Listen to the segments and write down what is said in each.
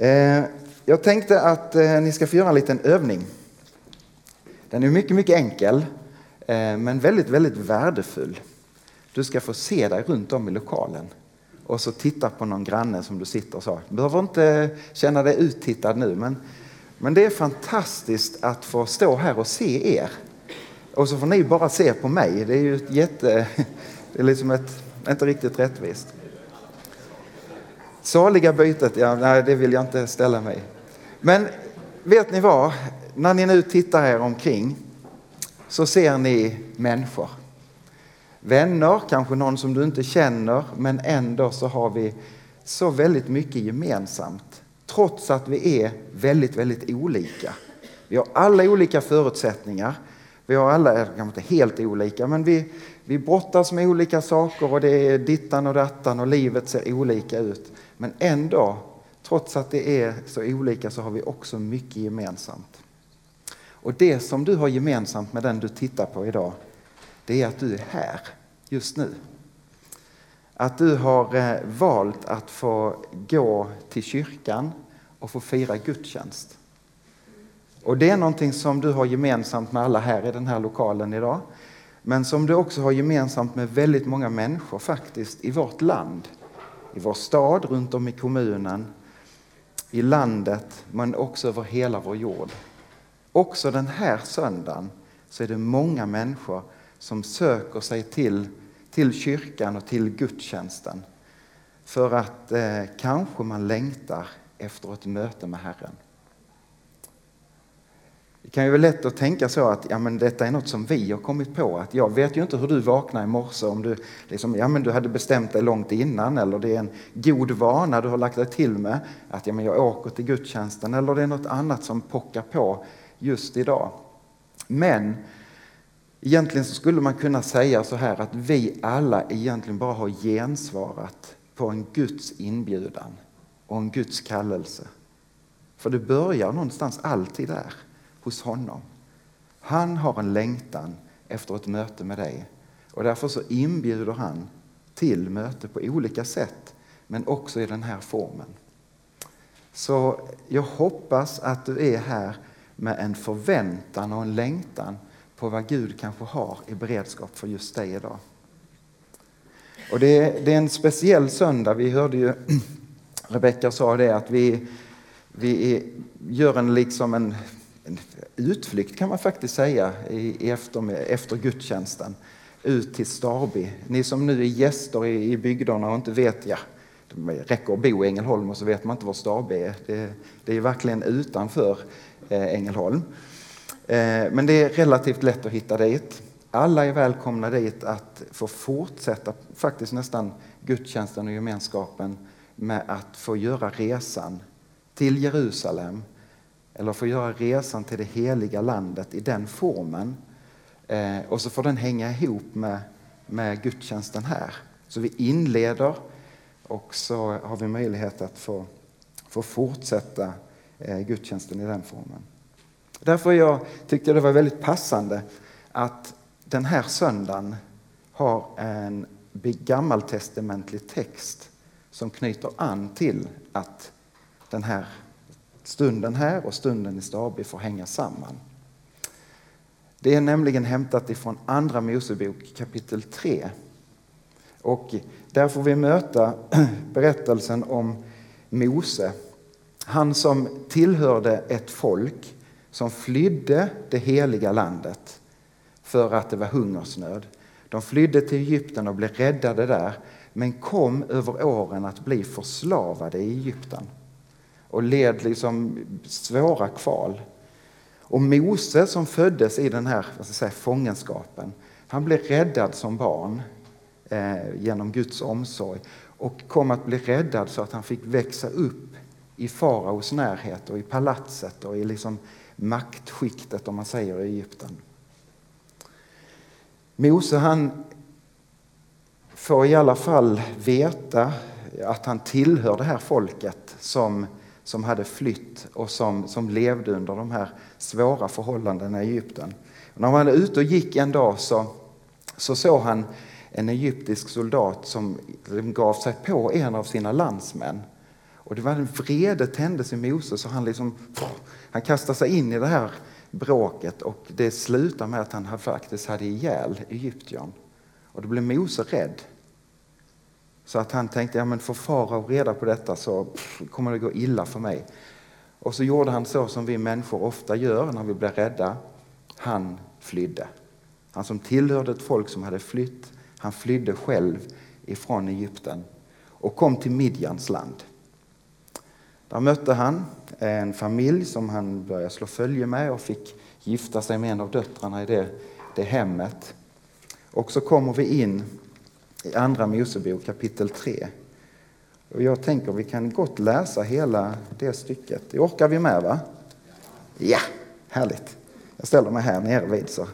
Eh, jag tänkte att eh, ni ska få göra en liten övning. Den är mycket, mycket enkel, eh, men väldigt, väldigt värdefull. Du ska få se dig runt om i lokalen och så titta på någon granne som du sitter och så. Du behöver inte känna dig uttittad nu, men, men det är fantastiskt att få stå här och se er. Och så får ni bara se på mig. Det är ju ett jätte... Det är liksom ett, inte riktigt rättvist. Saliga bytet, ja, nej, det vill jag inte ställa mig. Men vet ni vad? När ni nu tittar er omkring så ser ni människor. Vänner, kanske någon som du inte känner, men ändå så har vi så väldigt mycket gemensamt. Trots att vi är väldigt, väldigt olika. Vi har alla olika förutsättningar. Vi har alla, kanske inte helt olika, men vi, vi brottas med olika saker och det är dittan och dattan och livet ser olika ut. Men ändå, trots att det är så olika så har vi också mycket gemensamt. Och det som du har gemensamt med den du tittar på idag, det är att du är här just nu. Att du har eh, valt att få gå till kyrkan och få fira gudstjänst. Och det är någonting som du har gemensamt med alla här i den här lokalen idag. Men som du också har gemensamt med väldigt många människor faktiskt i vårt land. I vår stad, runt om i kommunen, i landet men också över hela vår jord. Också den här söndagen så är det många människor som söker sig till, till kyrkan och till gudstjänsten. För att eh, kanske man längtar efter ett möte med Herren. Det kan ju vara lätt att tänka så att ja, men detta är något som vi har kommit på. Att jag vet ju inte hur du vaknar i morse om du, liksom, ja, men du hade bestämt dig långt innan eller det är en god vana du har lagt dig till med. Att ja, men jag åker till gudstjänsten eller det är något annat som pockar på just idag. Men egentligen så skulle man kunna säga så här att vi alla egentligen bara har gensvarat på en Guds inbjudan och en Guds kallelse. För det börjar någonstans alltid där hos honom. Han har en längtan efter ett möte med dig och därför så inbjuder han till möte på olika sätt men också i den här formen. Så jag hoppas att du är här med en förväntan och en längtan på vad Gud kanske har i beredskap för just dig idag. Och det, är, det är en speciell söndag. Vi hörde ju Rebecka sa det att vi, vi är, gör en, liksom en en utflykt kan man faktiskt säga i, efter, efter gudstjänsten ut till Starby. Ni som nu är gäster i, i bygderna och inte vet, ja, det räcker att bo i Ängelholm och så vet man inte var Starby är. Det, det är verkligen utanför eh, Ängelholm. Eh, men det är relativt lätt att hitta dit. Alla är välkomna dit att få fortsätta faktiskt nästan gudstjänsten och gemenskapen med att få göra resan till Jerusalem eller får göra resan till det heliga landet i den formen. Eh, och så får den hänga ihop med, med gudstjänsten här. Så vi inleder och så har vi möjlighet att få, få fortsätta eh, gudstjänsten i den formen. Därför jag tyckte det var väldigt passande att den här söndagen har en gammaltestamentlig text som knyter an till att den här Stunden här och stunden i Staby får hänga samman. Det är nämligen hämtat ifrån Andra Mosebok kapitel 3. Och där får vi möta berättelsen om Mose. Han som tillhörde ett folk som flydde det heliga landet för att det var hungersnöd. De flydde till Egypten och blev räddade där men kom över åren att bli förslavade i Egypten och led liksom svåra kval. Och Mose som föddes i den här vad ska säga, fångenskapen, han blev räddad som barn eh, genom Guds omsorg och kom att bli räddad så att han fick växa upp i faraos närhet och i palatset och i liksom maktskiktet om man säger i Egypten. Mose han får i alla fall veta att han tillhör det här folket som som hade flytt och som, som levde under de här svåra förhållandena i Egypten. Och när han var ute och gick en dag så, så såg han en egyptisk soldat som gav sig på en av sina landsmän Och det var en vrede tändes i Mose så han, liksom, han kastade sig in i det här bråket och det slutade med att han faktiskt hade ihjäl Egyptiern. Och då blev Mose rädd. Så att han tänkte, ja men får farao reda på detta så kommer det gå illa för mig. Och så gjorde han så som vi människor ofta gör när vi blir rädda. Han flydde. Han som tillhörde ett folk som hade flytt, han flydde själv ifrån Egypten och kom till Midjans land. Där mötte han en familj som han började slå följe med och fick gifta sig med en av döttrarna i det, det hemmet. Och så kommer vi in i Andra Mosebok kapitel 3. Och jag tänker vi kan gott läsa hela det stycket. Det orkar vi med va? Ja, härligt. Jag ställer mig här nere vid så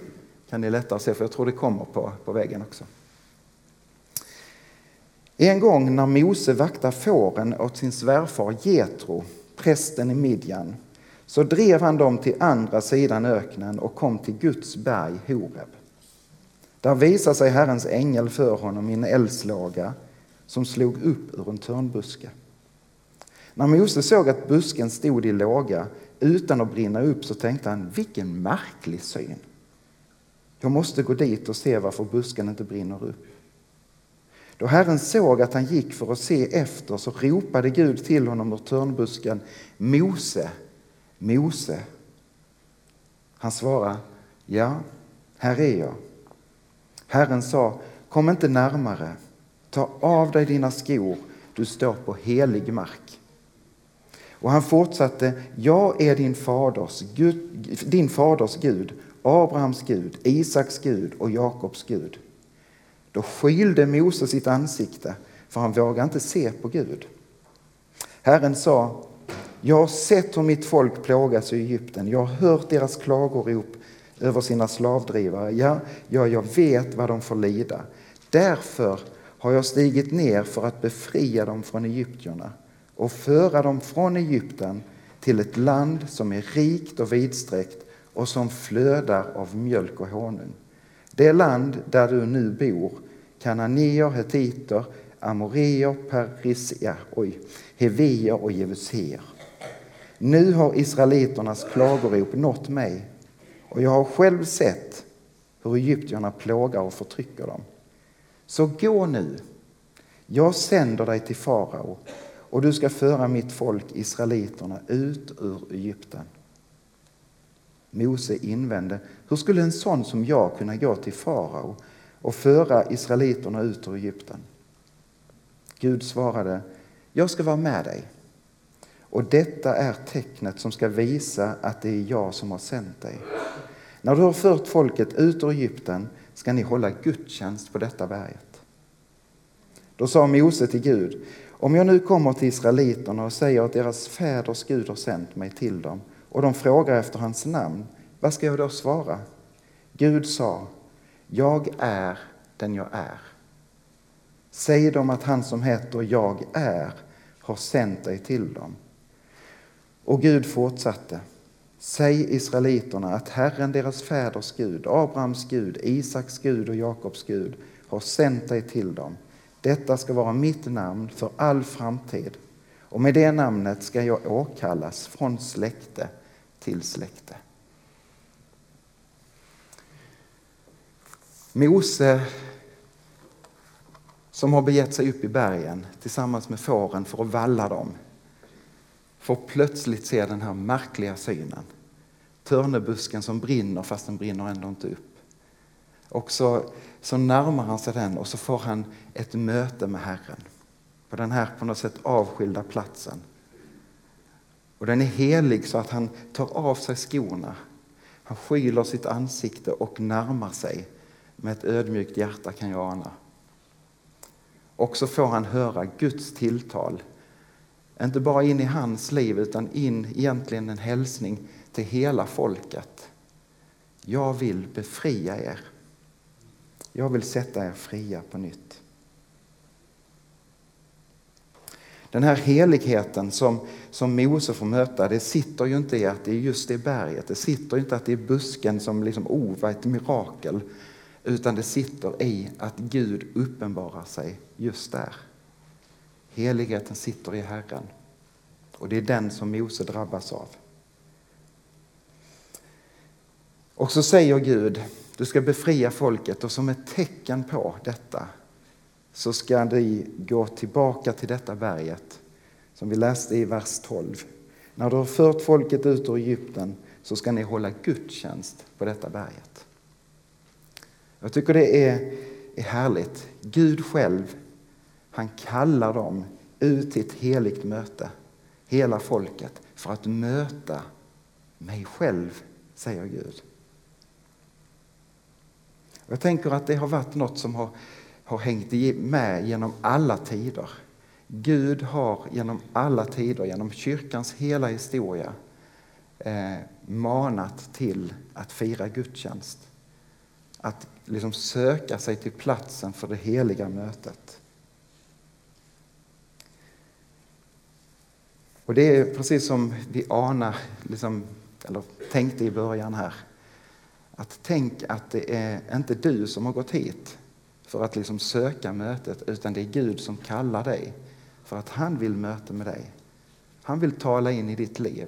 kan ni lättare se för jag tror det kommer på, på väggen också. En gång när Mose vaktade fåren åt sin svärfar Getro, prästen i Midjan, så drev han dem till andra sidan öknen och kom till Guds berg Horeb. Där visade sig Herrens ängel för honom i en eldslåga som slog upp ur en törnbuske. När Mose såg att busken stod i låga utan att brinna upp så tänkte han, vilken märklig syn. Jag måste gå dit och se varför busken inte brinner upp. Då Herren såg att han gick för att se efter så ropade Gud till honom ur törnbusken Mose, Mose. Han svarade, ja, här är jag. Herren sa, kom inte närmare, ta av dig dina skor, du står på helig mark. Och han fortsatte, jag är din faders, Gud, din faders Gud, Abrahams Gud, Isaks Gud och Jakobs Gud. Då skylde Mose sitt ansikte, för han vågade inte se på Gud. Herren sa, jag har sett hur mitt folk plågas i Egypten. Jag har hört deras klagorop över sina slavdrivare. Ja, ja, jag vet vad de får lida. Därför har jag stigit ner för att befria dem från egyptierna och föra dem från Egypten till ett land som är rikt och vidsträckt och som flödar av mjölk och honung. Det land där du nu bor, kananéer, hetiter, amoreer, perisier, oj, hevier och jevuséer. Nu har israeliternas klagorop nått mig och jag har själv sett hur egyptierna plågar och förtrycker dem. Så gå nu, jag sänder dig till farao och du ska föra mitt folk, israeliterna, ut ur Egypten. Mose invände, hur skulle en sån som jag kunna gå till farao och föra israeliterna ut ur Egypten? Gud svarade, jag ska vara med dig och detta är tecknet som ska visa att det är jag som har sänt dig. När du har fört folket ut ur Egypten ska ni hålla gudstjänst på detta berget. Då sa Mose till Gud, om jag nu kommer till israeliterna och säger att deras fäders Gud har sänt mig till dem och de frågar efter hans namn, vad ska jag då svara? Gud sa, jag är den jag är. Säg dem att han som heter Jag är har sänt dig till dem. Och Gud fortsatte. Säg israeliterna att Herren, deras fäders Gud, Abrahams Gud, Isaks Gud och Jakobs Gud har sänt dig till dem. Detta ska vara mitt namn för all framtid och med det namnet ska jag åkallas från släkte till släkte. Mose som har begett sig upp i bergen tillsammans med fåren för att valla dem får plötsligt se den här märkliga synen. Törnebusken som brinner fast den brinner ändå inte upp. Och så, så närmar han sig den och så får han ett möte med Herren på den här på något sätt avskilda platsen. Och den är helig så att han tar av sig skorna. Han skyler sitt ansikte och närmar sig med ett ödmjukt hjärta kan jag ana. Och så får han höra Guds tilltal. Inte bara in i hans liv utan in egentligen en hälsning till hela folket. Jag vill befria er. Jag vill sätta er fria på nytt. Den här heligheten som, som Mose får möta, det sitter ju inte i att det är just det berget. Det sitter inte att det är busken som liksom, oh, vad ett mirakel. Utan det sitter i att Gud uppenbarar sig just där. Heligheten sitter i Herren. Och det är den som Mose drabbas av. Och så säger Gud, du ska befria folket och som ett tecken på detta så ska ni gå tillbaka till detta berget som vi läste i vers 12. När du har fört folket ut ur Egypten så ska ni hålla gudstjänst på detta berget. Jag tycker det är, är härligt. Gud själv, han kallar dem ut till ett heligt möte, hela folket, för att möta mig själv, säger Gud. Jag tänker att det har varit något som har, har hängt med genom alla tider. Gud har genom alla tider, genom kyrkans hela historia eh, manat till att fira gudstjänst. Att liksom söka sig till platsen för det heliga mötet. Och det är precis som vi anar, liksom, eller tänkte i början här. Att tänk att det är inte du som har gått hit för att liksom söka mötet, utan det är Gud som kallar dig för att han vill möta med dig. Han vill tala in i ditt liv.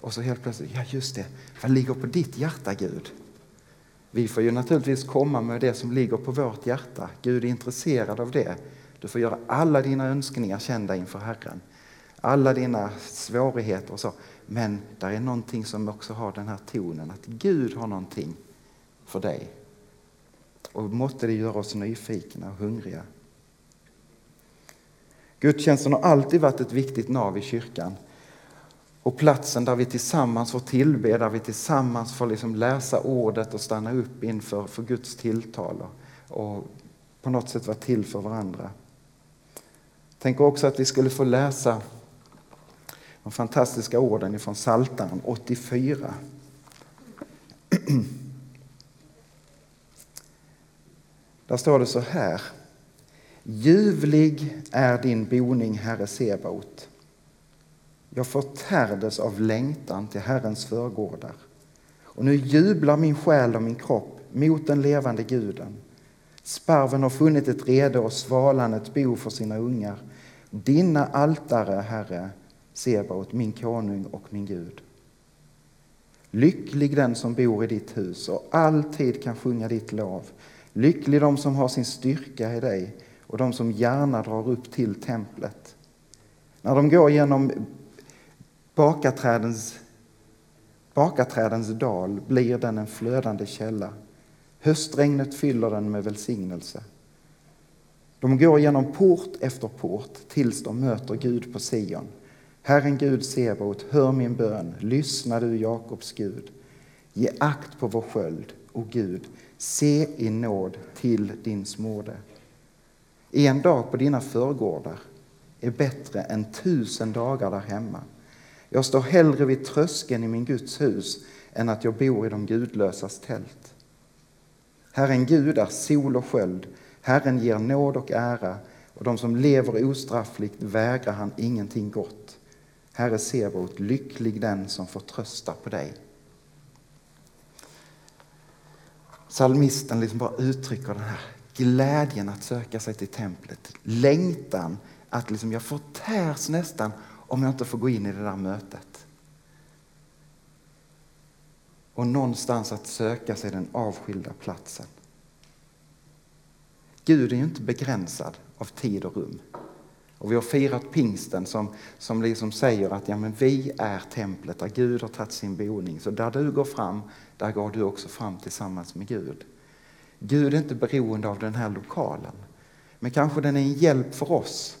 Och så helt plötsligt, ja just det, vad ligger på ditt hjärta Gud? Vi får ju naturligtvis komma med det som ligger på vårt hjärta. Gud är intresserad av det. Du får göra alla dina önskningar kända inför Herren. Alla dina svårigheter och så. Men där är någonting som också har den här tonen, att Gud har någonting för dig. Och måtte det göra oss nyfikna och hungriga. Gudstjänsten har alltid varit ett viktigt nav i kyrkan. Och platsen där vi tillsammans får tillbe, där vi tillsammans får liksom läsa ordet och stanna upp inför för Guds tilltal och på något sätt vara till för varandra. Tänk också att vi skulle få läsa de fantastiska orden från Saltaren 84. Där står det så här. Ljuvlig är din boning, Herre Sebaot. Jag förtärdes av längtan till Herrens förgårdar. Och nu jublar min själ och min kropp mot den levande guden. Sparven har funnit ett rede och svalan ett bo för sina ungar. Dina altare, Herre, Sebaot, min konung och min Gud. Lycklig den som bor i ditt hus och alltid kan sjunga ditt lov. Lycklig de som har sin styrka i dig och de som gärna drar upp till templet. När de går genom bakaträdens, bakaträdens dal blir den en flödande källa. Höstregnet fyller den med välsignelse. De går genom port efter port tills de möter Gud på Sion. Herren Gud Sebaot, hör min bön. Lyssna du Jakobs Gud. Ge akt på vår sköld, o Gud. Se i nåd till din Smorde. En dag på dina förgårdar är bättre än tusen dagar där hemma. Jag står hellre vid tröskeln i min Guds hus än att jag bor i de gudlösas tält. Herren Gud är sol och sköld. Herren ger nåd och ära och de som lever ostraffligt vägrar han ingenting gott. Herre Sebaot, lycklig den som får trösta på dig. Psalmisten liksom bara uttrycker den här glädjen att söka sig till templet. Längtan att liksom jag förtärs nästan om jag inte får gå in i det där mötet. Och någonstans att söka sig den avskilda platsen. Gud är ju inte begränsad av tid och rum. Och vi har firat pingsten som, som liksom säger att ja, men vi är templet där Gud har tagit sin boning. Så där du går fram, där går du också fram tillsammans med Gud. Gud är inte beroende av den här lokalen. Men kanske den är en hjälp för oss.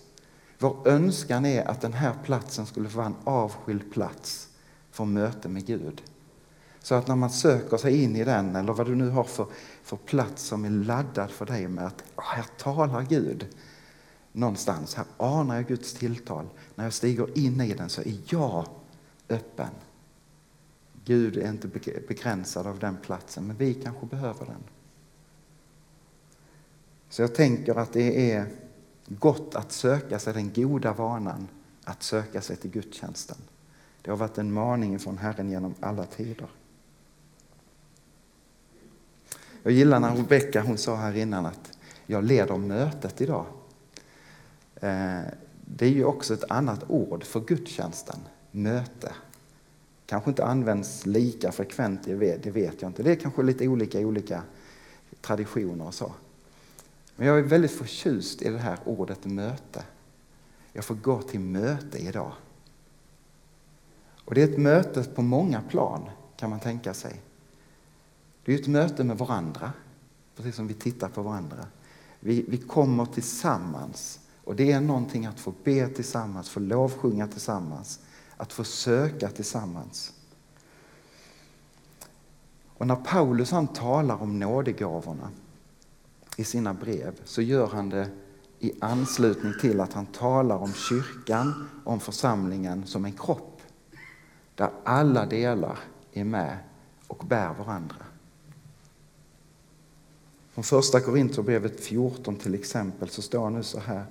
Vår önskan är att den här platsen skulle vara en avskild plats för möte med Gud. Så att när man söker sig in i den, eller vad du nu har för, för plats som är laddad för dig med att här talar Gud någonstans. Här anar jag Guds tilltal. När jag stiger in i den så är jag öppen. Gud är inte begränsad av den platsen, men vi kanske behöver den. Så jag tänker att det är gott att söka sig den goda vanan att söka sig till gudstjänsten. Det har varit en maning från Herren genom alla tider. Jag gillar när Rebecka hon sa här innan att jag leder mötet idag. Eh, det är ju också ett annat ord för gudstjänsten, möte. Kanske inte används lika frekvent, det vet jag inte. Det är kanske lite olika i olika traditioner och så. Men jag är väldigt förtjust i det här ordet möte. Jag får gå till möte idag. Och det är ett möte på många plan kan man tänka sig. Det är ett möte med varandra, precis som vi tittar på varandra. Vi, vi kommer tillsammans och det är någonting att få be tillsammans, få lovsjunga tillsammans, att få söka tillsammans. Och när Paulus han talar om nådegåvorna i sina brev så gör han det i anslutning till att han talar om kyrkan, om församlingen som en kropp där alla delar är med och bär varandra. Från första Korinthierbrevet 14 till exempel så står nu så här.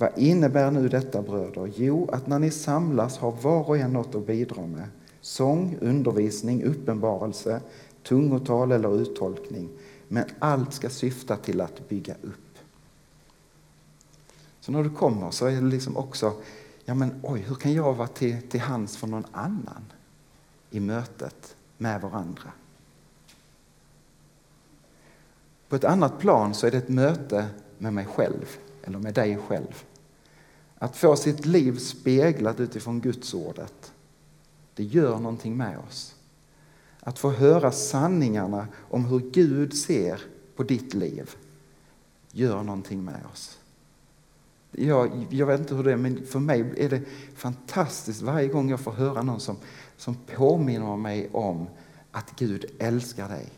Vad innebär nu detta bröder? Jo, att när ni samlas har var och en något att bidra med. Sång, undervisning, uppenbarelse, tungotal eller uttolkning. Men allt ska syfta till att bygga upp. Så när du kommer så är det liksom också, ja men oj, hur kan jag vara till, till hands för någon annan i mötet med varandra? På ett annat plan så är det ett möte med mig själv, eller med dig själv. Att få sitt liv speglat utifrån Guds ordet, det gör någonting med oss. Att få höra sanningarna om hur Gud ser på ditt liv gör någonting med oss. Jag, jag vet inte hur det är, men för mig är det fantastiskt varje gång jag får höra någon som, som påminner mig om att Gud älskar dig.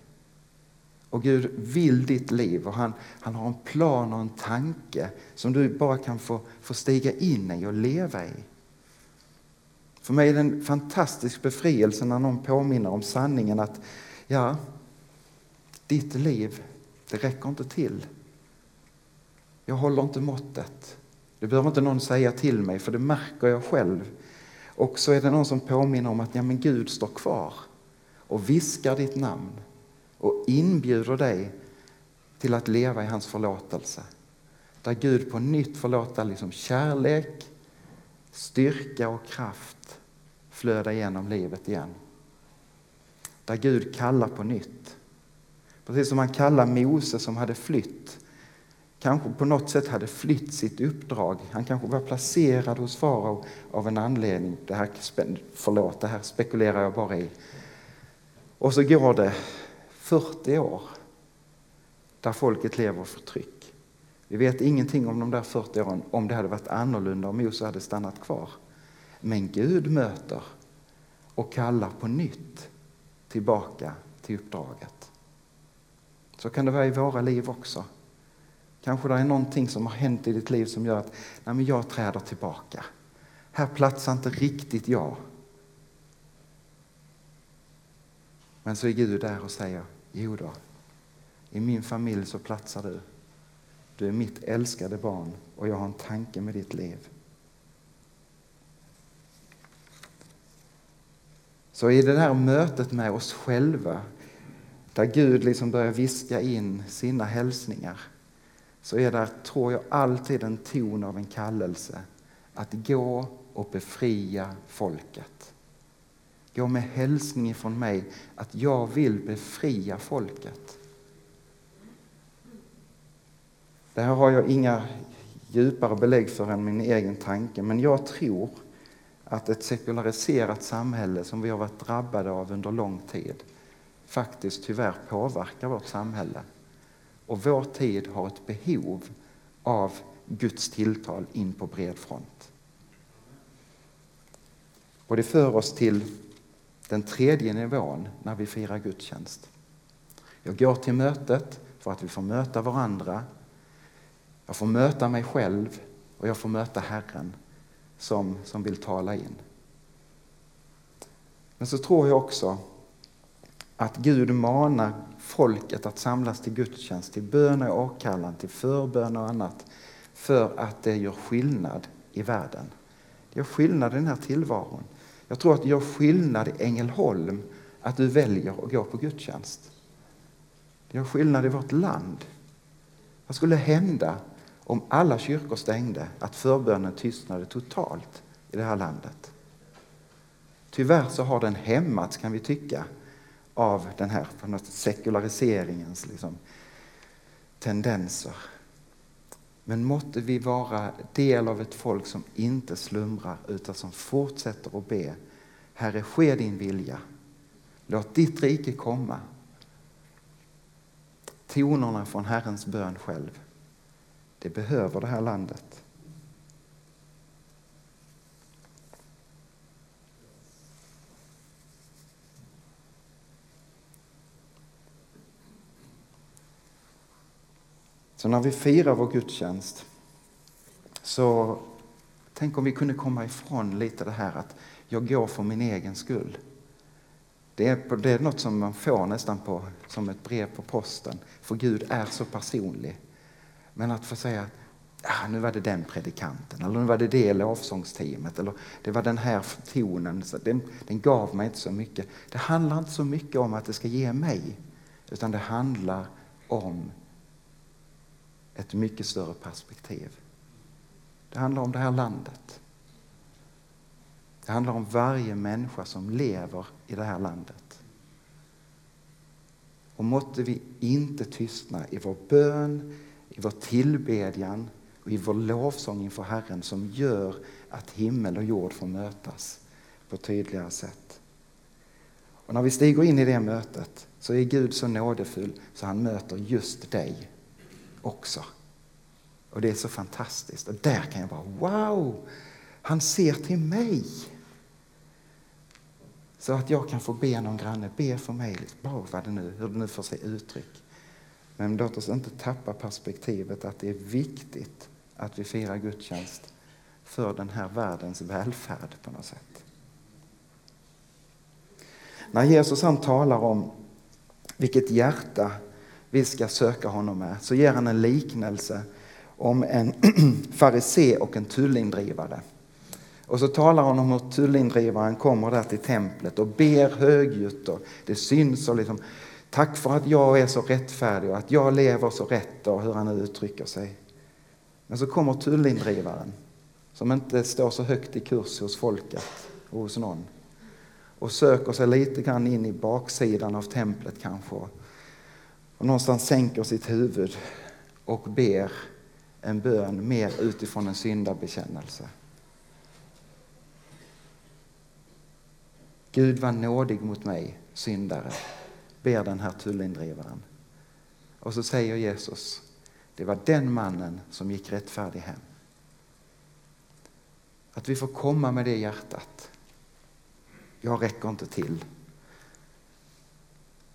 Och Gud vill ditt liv och han, han har en plan och en tanke som du bara kan få, få stiga in i och leva i. För mig är det en fantastisk befrielse när någon påminner om sanningen att ja, ditt liv, det räcker inte till. Jag håller inte måttet. Det behöver inte någon säga till mig för det märker jag själv. Och så är det någon som påminner om att ja, men Gud står kvar och viskar ditt namn och inbjuder dig till att leva i hans förlåtelse. Där Gud på nytt förlåter liksom kärlek, styrka och kraft flöda genom livet igen. Där Gud kallar på nytt. Precis som han kallar Mose som hade flytt. Kanske på något sätt hade flytt sitt uppdrag. Han kanske var placerad hos farao av en anledning. Det här, förlåt, det här spekulerar jag bara i. Och så går det 40 år där folket lever förtryck. Vi vet ingenting om de där 40 åren, om det hade varit annorlunda om Mose hade stannat kvar. Men Gud möter och kallar på nytt tillbaka till uppdraget. Så kan det vara i våra liv också. Kanske det är någonting som har hänt i ditt liv som gör att nej men jag träder tillbaka. Här platsar inte riktigt jag. Men så är Gud där och säger, jo då, i min familj så platsar du. Du är mitt älskade barn och jag har en tanke med ditt liv. Så i det här mötet med oss själva, där Gud liksom börjar viska in sina hälsningar, så är det, tror jag, alltid en ton av en kallelse att gå och befria folket. Gå med hälsning ifrån mig att jag vill befria folket. Det här har jag inga djupare belägg för än min egen tanke, men jag tror att ett sekulariserat samhälle som vi har varit drabbade av under lång tid faktiskt tyvärr påverkar vårt samhälle. Och vår tid har ett behov av Guds tilltal in på bred front. Och det för oss till den tredje nivån när vi firar gudstjänst. Jag går till mötet för att vi får möta varandra. Jag får möta mig själv och jag får möta Herren som, som vill tala in. Men så tror jag också att Gud manar folket att samlas till gudstjänst, till bön och åkallan, till förbön och annat för att det gör skillnad i världen. Det gör skillnad i den här tillvaron. Jag tror att det gör skillnad i Ängelholm att du väljer att gå på gudstjänst. Det gör skillnad i vårt land. Vad skulle hända om alla kyrkor stängde, att förbönen tystnade totalt i det här landet. Tyvärr så har den hämmats, kan vi tycka, av den här sekulariseringens liksom, tendenser. Men måtte vi vara del av ett folk som inte slumrar utan som fortsätter att be. Herre, ske din vilja. Låt ditt rike komma. Tonerna från Herrens bön själv. Det behöver det här landet. Så när vi firar vår gudstjänst så tänk om vi kunde komma ifrån lite det här att jag går för min egen skull. Det är, det är något som man får nästan på, som ett brev på posten, för Gud är så personlig. Men att få säga att ah, nu var det den predikanten, eller nu var det det lovsångsteamet, eller det var den här tonen, så den, den gav mig inte så mycket. Det handlar inte så mycket om att det ska ge mig, utan det handlar om ett mycket större perspektiv. Det handlar om det här landet. Det handlar om varje människa som lever i det här landet. Och måtte vi inte tystna i vår bön, i vår tillbedjan och i vår lovsång inför Herren som gör att himmel och jord får mötas på tydligare sätt. Och när vi stiger in i det mötet så är Gud så nådefull så han möter just dig också. Och det är så fantastiskt. Och där kan jag bara, wow! Han ser till mig. Så att jag kan få be någon granne, be för mig, liksom, bara vad det nu, hur det nu får sig uttryck. Men låt oss inte tappa perspektivet att det är viktigt att vi firar gudstjänst för den här världens välfärd på något sätt. När Jesus han talar om vilket hjärta vi ska söka honom med så ger han en liknelse om en farisé och en tullindrivare. Och så talar han om hur tullindrivaren kommer där till templet och ber högljutt och det syns och liksom Tack för att jag är så rättfärdig och att jag lever så rätt och hur han nu uttrycker sig. Men så kommer tullindrivaren som inte står så högt i kurs hos folket och hos någon och söker sig lite grann in i baksidan av templet kanske och någonstans sänker sitt huvud och ber en bön mer utifrån en syndabekännelse. Gud var nådig mot mig, syndare, ber den här tullindrivaren. Och så säger Jesus, det var den mannen som gick rättfärdig hem. Att vi får komma med det hjärtat. Jag räcker inte till.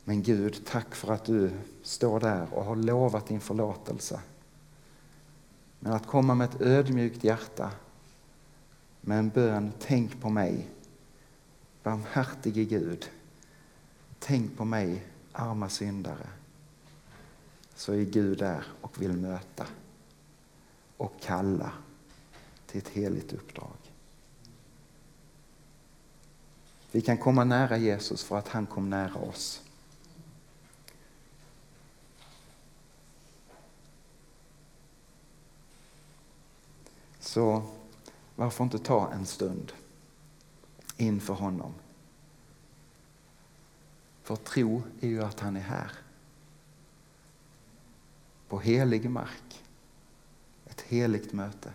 Men Gud, tack för att du står där och har lovat din förlåtelse. Men att komma med ett ödmjukt hjärta med en bön, tänk på mig. Barmhärtige Gud, tänk på mig, arma syndare. Så är Gud där och vill möta och kalla till ett heligt uppdrag. Vi kan komma nära Jesus för att han kom nära oss. Så varför inte ta en stund inför honom? För tro är ju att han är här. På helig mark. Ett heligt möte.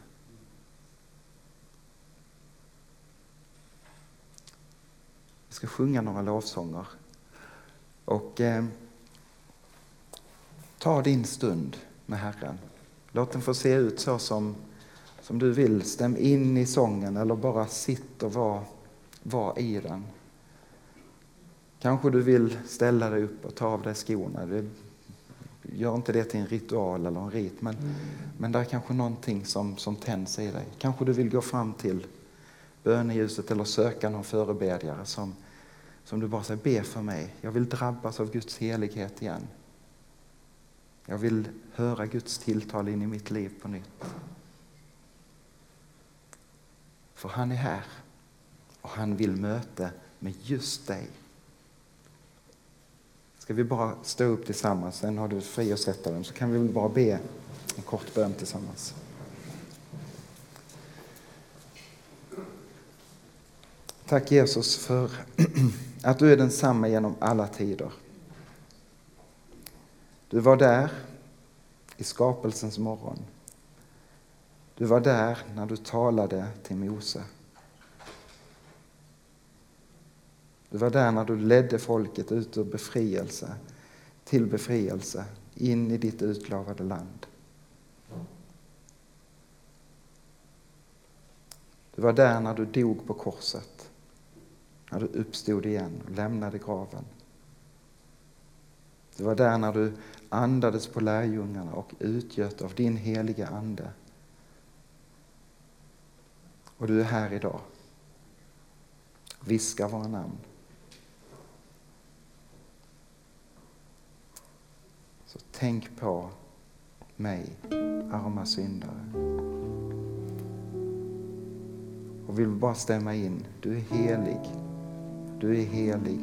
Vi ska sjunga några lovsånger. Och eh, ta din stund med Herren. Låt den få se ut så som som du vill. Stäm in i sången eller bara sitt och var, var i den. Kanske du vill ställa dig upp och ta av dig skorna. Det, gör inte det till en ritual eller en rit, men, mm. men det är kanske någonting som, som tänds i dig. Kanske du vill gå fram till böneljuset eller söka någon förebedjare som, som du bara säger, be för mig. Jag vill drabbas av Guds helighet igen. Jag vill höra Guds tilltal in i mitt liv på nytt. För han är här och han vill möta med just dig. Ska vi bara stå upp tillsammans, sen har du fri att sätta dem, så kan vi väl bara be En kort bön tillsammans. Tack Jesus för att du är densamma genom alla tider. Du var där i skapelsens morgon. Du var där när du talade till Mose. Du var där när du ledde folket ut ur befrielse till befrielse in i ditt utlovade land. Du var där när du dog på korset, när du uppstod igen och lämnade graven. Du var där när du andades på lärjungarna och utgöt av din heliga Ande. Och du är här idag. Viska våra namn. Så tänk på mig, arma syndare. Och vill bara stämma in, du är helig. Du är helig.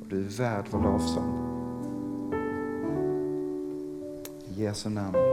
Och du är värd vår lovsång. I Jesu namn.